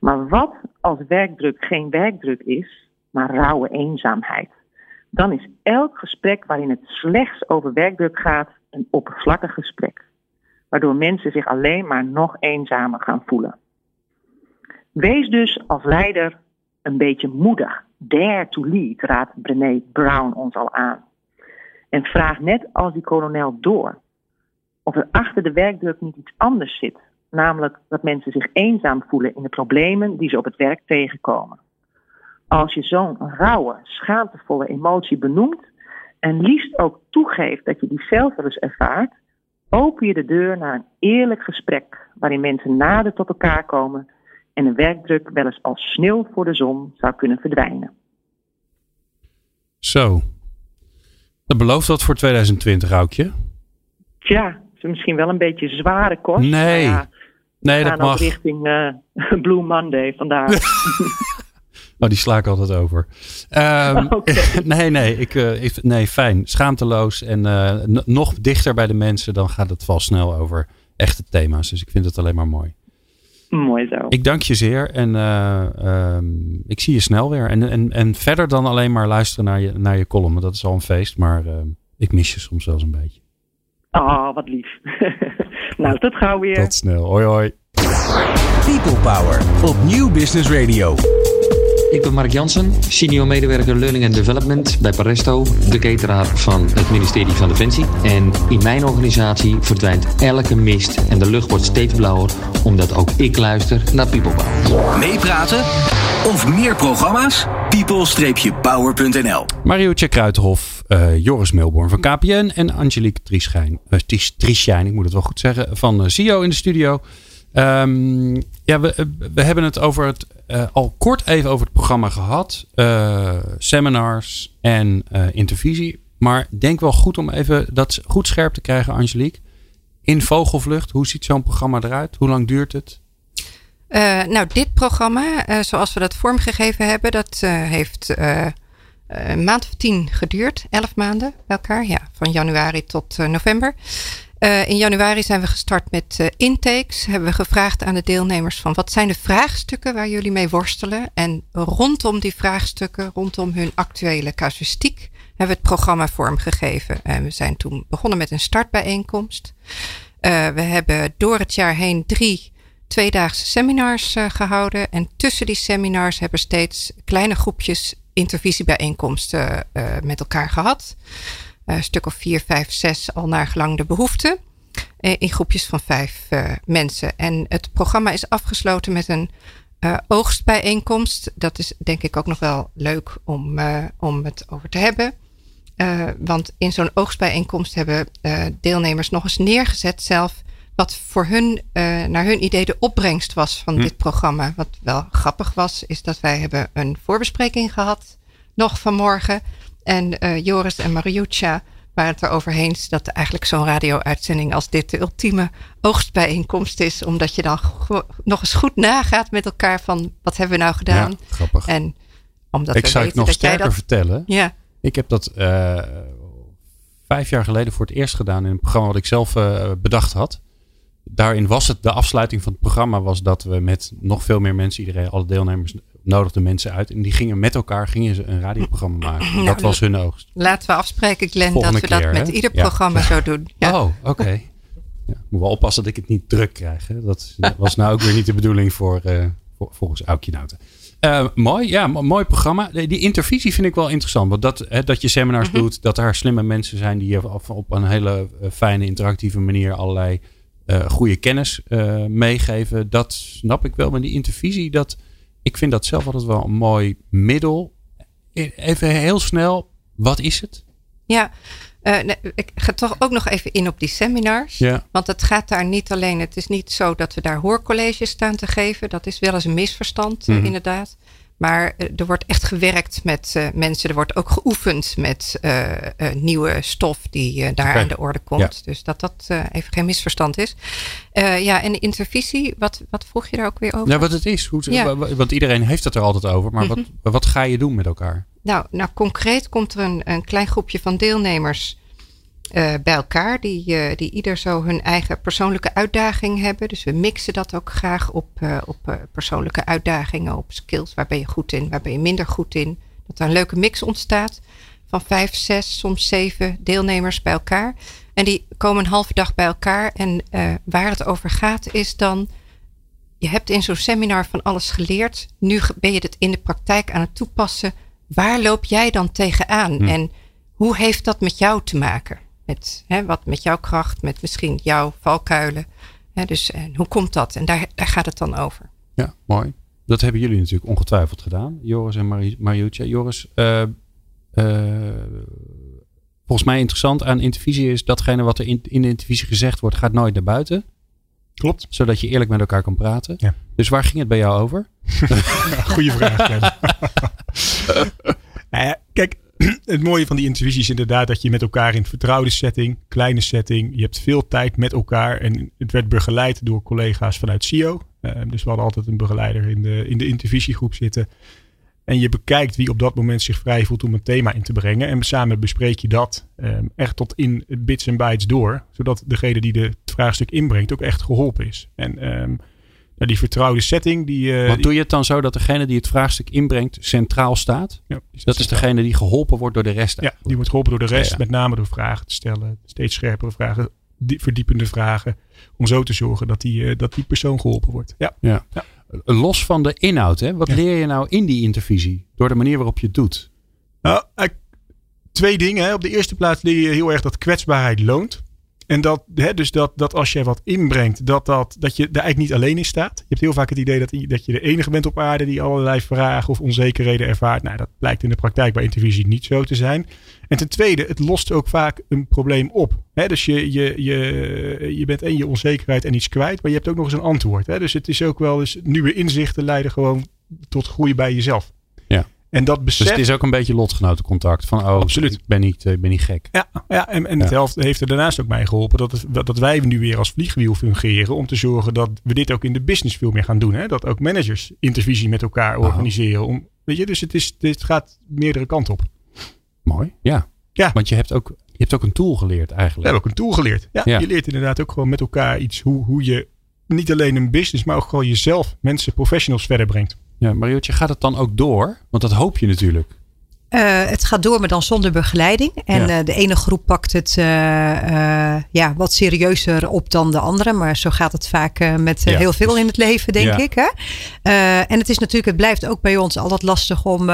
Maar wat als werkdruk geen werkdruk is, maar rauwe eenzaamheid? Dan is elk gesprek waarin het slechts over werkdruk gaat een oppervlakkig gesprek, waardoor mensen zich alleen maar nog eenzamer gaan voelen. Wees dus als leider een beetje moedig. Dare to lead, raadt Brené Brown ons al aan. En vraag net als die kolonel door of er achter de werkdruk niet iets anders zit, namelijk dat mensen zich eenzaam voelen in de problemen die ze op het werk tegenkomen. Als je zo'n rauwe, schaamtevolle emotie benoemt en liefst ook toegeeft dat je die zelf wel eens ervaart, open je de deur naar een eerlijk gesprek waarin mensen nader tot elkaar komen en de werkdruk wel eens als sneeuw voor de zon zou kunnen verdwijnen. Zo. Dat belooft dat voor 2020, Aukje? Tja, is misschien wel een beetje zware kost. Nee, ja, nee dat mag. richting eh, Blue Monday vandaag. Oh, die sla ik altijd over. Ehm, nee, nee, ik, eh, ik- nee, fijn. Schaamteloos en eh, nog dichter bij de mensen. Dan gaat het wel snel over echte thema's. Dus ik vind het alleen maar mooi. Mooi zo. Ik dank je zeer en eh, ehm, ik zie je snel weer. En, en, en verder dan alleen maar luisteren naar je, naar je column. want Dat is al een feest, maar ehm, ik mis je soms wel eens een beetje. Oh, wat lief. nou, tot gauw weer. Tot snel. Hoi hoi. People Power op Nieuw Business Radio. Ik ben Mark Jansen, senior medewerker Learning and Development bij Paresto, de cateraar van het ministerie van Defensie. En in mijn organisatie verdwijnt elke mist en de lucht wordt steeds blauwer, omdat ook ik luister naar People Power. Meepraten of meer programma's? people-power.nl Mariotje Kruitenhof, eh, Joris Meelborn van KPN en Angelique Trieschijn, Ties- Trieschijn, ik moet het wel goed zeggen, van eh, CEO in de studio. Ehm, ja, we, we hebben het over het, eh, al kort even over het programma gehad. eh, seminars en eh, intervisie. Maar denk wel goed om even dat goed scherp te krijgen, Angelique. In vogelvlucht, hoe ziet zo'n programma eruit? Hoe lang duurt het? Nou, dit programma, zoals we dat vormgegeven hebben, dat heeft een maand of tien geduurd. Elf maanden elkaar, ja. Van januari tot november. Eh, in januari zijn we gestart met eh, intakes. Hebben we gevraagd aan de deelnemers van wat zijn de vraagstukken waar jullie mee worstelen. En rondom die vraagstukken, rondom hun actuele casuïstiek, hebben we het programma vormgegeven. En we zijn toen begonnen met een startbijeenkomst. Eh, we hebben door het jaar heen drie tweedaagse seminars eh, gehouden. En tussen die seminars hebben steeds kleine groepjes intervisiebijeenkomsten met elkaar gehad. Eh, een stuk of vier, vijf, zes al naar gelang de behoefte. Eh, in groepjes van vijf eh, mensen. En het programma is afgesloten met een oogstbijeenkomst. Dat is denk ik ook nog wel leuk om, om het over te hebben. Want in zo'n oogstbijeenkomst hebben deelnemers nog eens neergezet zelf wat voor hun, naar hun idee de opbrengst was van dit programma. Wat wel grappig was, is dat wij hebben een voorbespreking gehad, nog vanmorgen. En eh, Joris en Mariuccia waren het erover eens dat eigenlijk zo'n radio-uitzending als dit de ultieme oogstbijeenkomst is. Omdat je dan nog eens goed nagaat met elkaar van wat hebben we nou gedaan. Ja, grappig. En Omdat ik we zou het nog sterker dat- vertellen. Ja, Ik heb dat eh, vijf jaar geleden voor het eerst gedaan in een programma wat ik zelf eh, bedacht had. Daarin was het, de afsluiting van het programma was dat we met nog veel meer mensen, iedereen, alle deelnemers nodigden mensen uit. En die gingen met elkaar gingen ze een radioprogramma maken. Nou, dat was hun oogst. laten we afspreken, Glenn, Volgende dat we keer, dat met hè? ieder Ja. programma zo doen. Ja. Oh, oké. Ja, moet wel oppassen dat ik het niet druk krijg. Hè. Dat was nou ook weer niet de bedoeling voor, eh, voor volgens Aukje Nouten. Eh, mooi, ja, mo- mooi programma. Die die intervisie vind ik wel interessant. Want dat, hè, dat je seminars doet, dat er slimme mensen zijn die je op, op een hele eh, fijne, interactieve manier allerlei eh, goede kennis eh, meegeven. Dat snap ik wel. Maar die intervisie, dat, ik vind dat zelf altijd wel een mooi middel. E- Even heel snel, wat is het? Ja, eh, nee, ik ga toch ook nog even in op die seminars. Ja. Want het gaat daar niet alleen, het is niet zo dat we daar hoorcolleges staan te geven. Dat is wel eens een misverstand, eh, Mhm. inderdaad. Maar eh, er wordt echt gewerkt met eh, mensen. Er wordt ook geoefend met eh, nieuwe stof die daar aan de orde komt. Dus dat dat even geen misverstand is. Ja, en de intervisie, wat, wat vroeg je daar ook weer over? Ja, wat het is. Hoe, Ja. Want iedereen heeft het er altijd over. Maar wat, wat ga je doen met elkaar? Nou, nou concreet komt er een, een klein groepje van deelnemers eh, bij elkaar. Die, eh, die ieder zo hun eigen persoonlijke uitdaging hebben. Dus we mixen dat ook graag op, eh, op persoonlijke uitdagingen. Op skills. Waar ben je goed in? Waar ben je minder goed in? Dat er een leuke mix ontstaat. Van vijf, zes, soms zeven deelnemers bij elkaar. En die komen een halve dag bij elkaar. En waar het over gaat is dan je hebt in zo'n seminar van alles geleerd. Nu ben je het in de praktijk aan het toepassen. Waar loop jij dan tegenaan? Hm. En hoe heeft dat met jou te maken? Met hè, wat met jouw kracht, met misschien jouw valkuilen. Hè, dus en hoe komt dat? En daar, daar gaat het dan over. Ja, mooi. Dat hebben jullie natuurlijk ongetwijfeld gedaan. Joris en Mari-. Joris, eh, eh, volgens mij interessant aan intervisie is datgene wat er in, in de intervisie gezegd wordt, gaat nooit naar buiten. Klopt. Zodat je eerlijk met elkaar kan praten. Ja. Dus waar ging het bij jou over? Goeie vraag. Nou ja, kijk, het mooie van die intervisie is inderdaad dat je met elkaar in vertrouwde setting, kleine setting, je hebt veel tijd met elkaar en het werd begeleid door collega's vanuit CIO. Eh, dus we hadden altijd een begeleider in de, in de intervisiegroep zitten. En je bekijkt wie op dat moment zich vrij voelt om een thema in te brengen. En samen bespreek je dat ehm, echt tot in bits en bytes door. Zodat degene die het vraagstuk inbrengt ook echt geholpen is. En ehm, nou, die vertrouwde setting, die... eh, die- doe je het dan zo dat degene die het vraagstuk inbrengt centraal staat? ja, die Dat is degene die geholpen wordt door de rest. Ja, die wordt geholpen door de rest, Ja, ja. met name door vragen te stellen, steeds scherpere vragen, die, verdiepende vragen, om zo te zorgen dat die, eh, dat die persoon geholpen wordt. Ja, Ja. Los van de inhoud, hè? wat Ja. leer je nou in die intervisie? Door de manier waarop je het doet. nou, twee dingen. Hè. Op de eerste plaats leer je heel erg dat kwetsbaarheid loont. En dat, hè, dus dat, dat als je wat inbrengt, dat, dat, dat je daar eigenlijk niet alleen in staat. Je hebt heel vaak het idee dat, dat je de enige bent op aarde die allerlei vragen of onzekerheden ervaart. Nou, dat blijkt in de praktijk bij intervisie niet zo te zijn. En ten tweede, het lost ook vaak een probleem op. Hè, dus je, je, je, je bent en je onzekerheid en iets kwijt, maar je hebt ook nog eens een antwoord. Hè. Dus het is ook wel eens nieuwe inzichten leiden gewoon tot groei bij jezelf. En dat besef. Dus het is ook een beetje lotgenotencontact. Van, oh, Absoluut. ik ben niet, eh, ik ben niet gek. Ja, ja en, en het helft heeft er daarnaast ook bij geholpen dat, het, dat wij nu weer als vliegwiel fungeren om te zorgen dat we dit ook in de business veel meer gaan doen. Hè? Dat ook managers intervisie met elkaar organiseren. Om, weet je, dus het, is, dit gaat meerdere kanten op. Mooi. Ja. Ja. Want je hebt ook, je hebt ook een tool geleerd We eigenlijk. hebben ook een tool geleerd. Ja, Ja. Je leert inderdaad ook gewoon met elkaar iets hoe, hoe je niet alleen een business, maar ook gewoon jezelf, mensen, professionals verder brengt. Ja, Mariotje, gaat het dan ook door? Want dat hoop je natuurlijk. Eh, het gaat door, maar dan zonder begeleiding. En Ja. eh, de ene groep pakt het eh, ja, wat serieuzer op dan de andere. Maar zo gaat het vaak met Ja, heel veel dus- in het leven, denk ja. ik. Hè? En het is natuurlijk, het blijft ook bij ons altijd lastig om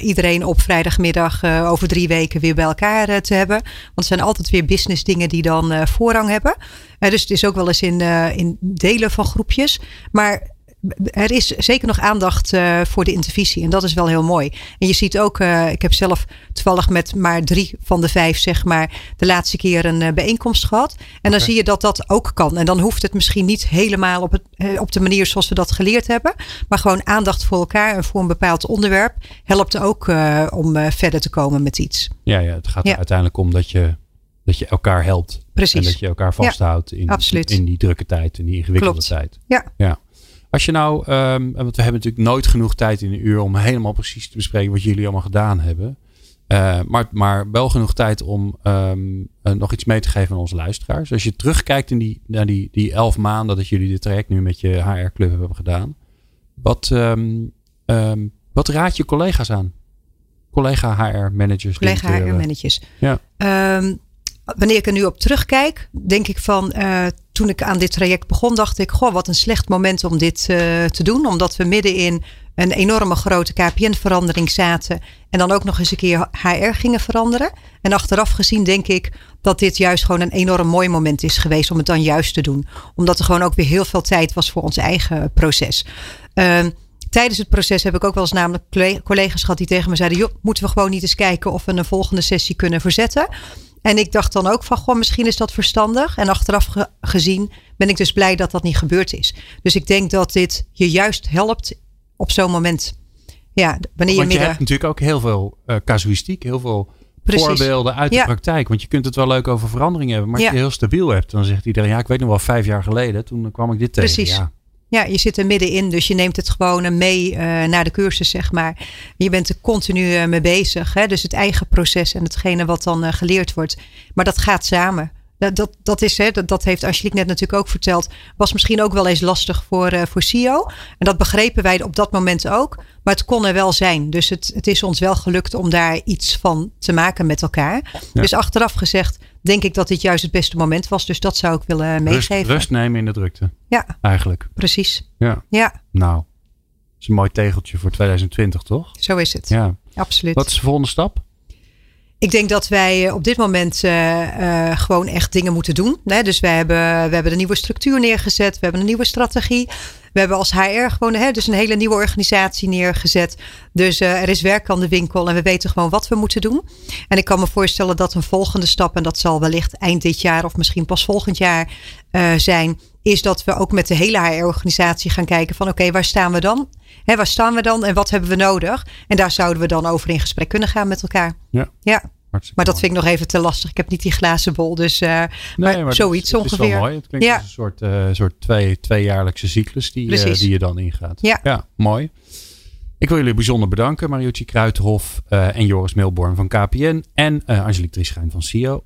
iedereen op vrijdagmiddag over drie weken weer bij elkaar te hebben. Want het zijn altijd weer business dingen die dan voorrang hebben. Dus het is ook wel eens in, in delen van groepjes. Maar er is zeker nog aandacht eh, voor de intervisie. En dat is wel heel mooi. En je ziet ook, eh, ik heb zelf toevallig met maar drie van de vijf, zeg maar, de laatste keer een eh, bijeenkomst gehad. En dan zie je dat dat ook kan. En dan hoeft het misschien niet helemaal op, het, op de manier zoals we dat geleerd hebben. Maar gewoon aandacht voor elkaar en voor een bepaald onderwerp helpt ook om verder te komen met iets. Ja, ja het gaat er Ja. uiteindelijk om dat je, dat je elkaar helpt. Precies. En dat je elkaar vasthoudt in, in die drukke tijd, in die ingewikkelde Klopt. tijd. Ja. ja. Als je nou, um, want we hebben natuurlijk nooit genoeg tijd in een uur om helemaal precies te bespreken wat jullie allemaal gedaan hebben. Uh, maar, maar wel genoeg tijd om um, uh, nog iets mee te geven aan onze luisteraars. Als je terugkijkt in die, naar die, die elf maanden dat jullie dit traject nu met je HR-club hebben gedaan. Wat, um, wat raad je collega's aan? Collega HR-managers. Collega HR-managers. Ja. wanneer ik er nu op terugkijk, denk ik van toen ik aan dit traject begon, dacht ik, goh, wat een slecht moment om dit uh, te doen. Omdat we midden in een enorme grote KPN-verandering zaten. En dan ook nog eens een keer HR gingen veranderen. En achteraf gezien denk ik dat dit juist gewoon een enorm mooi moment is geweest om het dan juist te doen. Omdat er gewoon ook weer heel veel tijd was voor ons eigen proces. Uh, tijdens het proces heb ik ook wel eens namelijk collega's gehad die tegen me zeiden: joh, moeten we gewoon niet eens kijken of we een volgende sessie kunnen verzetten. En ik dacht dan ook van, goh, misschien is dat verstandig. En achteraf gezien ben ik dus blij dat dat niet gebeurd is. Dus ik denk dat dit je juist helpt op zo'n moment. Ja, wanneer je, Want je hebt natuurlijk ook heel veel uh, casuïstiek, heel veel Precies. voorbeelden uit de praktijk. Want je kunt het wel leuk over veranderingen hebben. Maar als ja. je heel stabiel hebt, dan zegt iedereen... ja, ik weet nog wel, vijf jaar geleden, toen kwam ik dit tegen. Precies. Ja. Ja, je zit er middenin, dus je neemt het gewoon mee uh, naar de cursus, zeg maar. Je bent er continu uh, mee bezig. Hè? Dus het eigen proces en hetgene wat dan uh, geleerd wordt. Maar dat gaat samen. Dat, dat, dat, is, hè, dat, dat heeft Angelique net natuurlijk ook verteld. Was misschien ook wel eens lastig voor, uh, voor CEO. En dat begrepen wij op dat moment ook. Maar het kon er wel zijn. Dus het, het is ons wel gelukt om daar iets van te maken met elkaar. Ja. Dus achteraf gezegd denk ik dat dit juist het beste moment was. Dus dat zou ik willen meegeven. Rust, rust nemen in de drukte. Ja. Eigenlijk. Precies. Ja. Ja. Nou, dat is een mooi tegeltje voor 2020, toch? Zo is het. Ja. Absoluut. Wat is de volgende stap? Ik denk dat wij op dit moment uh, uh, gewoon echt dingen moeten doen. Hè? Dus we hebben, we hebben de nieuwe structuur neergezet. We hebben een nieuwe strategie. We hebben als HR gewoon hè, dus een hele nieuwe organisatie neergezet. Dus uh, er is werk aan de winkel en we weten gewoon wat we moeten doen. En ik kan me voorstellen dat een volgende stap, en dat zal wellicht eind dit jaar of misschien pas volgend jaar zijn, is dat we ook met de hele HR-organisatie gaan kijken van oké, okay, waar staan we dan? Hè, waar staan we dan en wat hebben we nodig? En daar zouden we dan over in gesprek kunnen gaan met elkaar. Ja. ja. Maar dat vind ik nog even te lastig. Ik heb niet die glazen bol. Dus uh, nee, maar, maar zoiets het, ongeveer. Het is wel mooi. Het klinkt ja. als een soort, uh, soort twee, tweejaarlijkse cyclus die, uh, die je dan ingaat. Ja. ja, mooi. Ik wil jullie bijzonder bedanken. Mariucci Kruitenhof en Joris Milborn van KPN. En Angelique Trieschijn van CEO.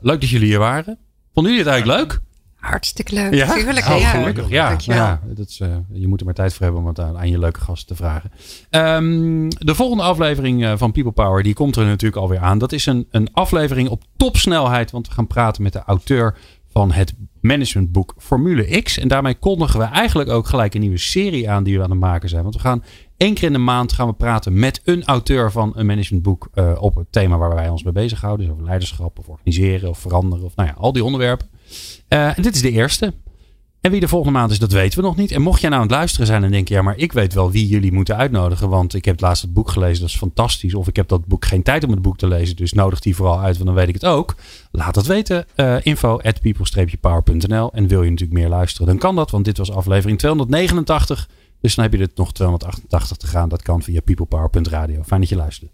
leuk dat jullie hier waren. Vonden jullie het eigenlijk leuk? Hartstikke leuk. Ja? Tuurlijk. Oh, ja. gelukkig. Ja, ja dat is, uh, je moet er maar tijd voor hebben om het aan, aan je leuke gasten te vragen. Um, de volgende aflevering uh, van People Power die komt er natuurlijk alweer aan. Dat is een, een aflevering op topsnelheid. Want we gaan praten met de auteur van het managementboek Formule X. En daarmee kondigen we eigenlijk ook gelijk een nieuwe serie aan die we aan het maken zijn. Want we gaan één keer in de maand gaan we praten met een auteur van een managementboek uh, op het thema waar wij ons mee bezighouden. Dus over leiderschap of organiseren of veranderen of nou ja, al die onderwerpen. Uh, en dit is de eerste. En wie de volgende maand is, dat weten we nog niet. En mocht jij nou aan het luisteren zijn en denken, ja, maar ik weet wel wie jullie moeten uitnodigen. Want ik heb laatst het boek gelezen, dat is fantastisch. Of ik heb dat boek geen tijd om het boek te lezen, dus nodig die vooral uit, want dan weet ik het ook. Laat dat weten. Uh, info at people-power.nl. En wil je natuurlijk meer luisteren, dan kan dat, want dit was aflevering 289. Dus dan heb je er nog 288 te gaan. Dat kan via peoplepower.radio. Fijn dat je luistert.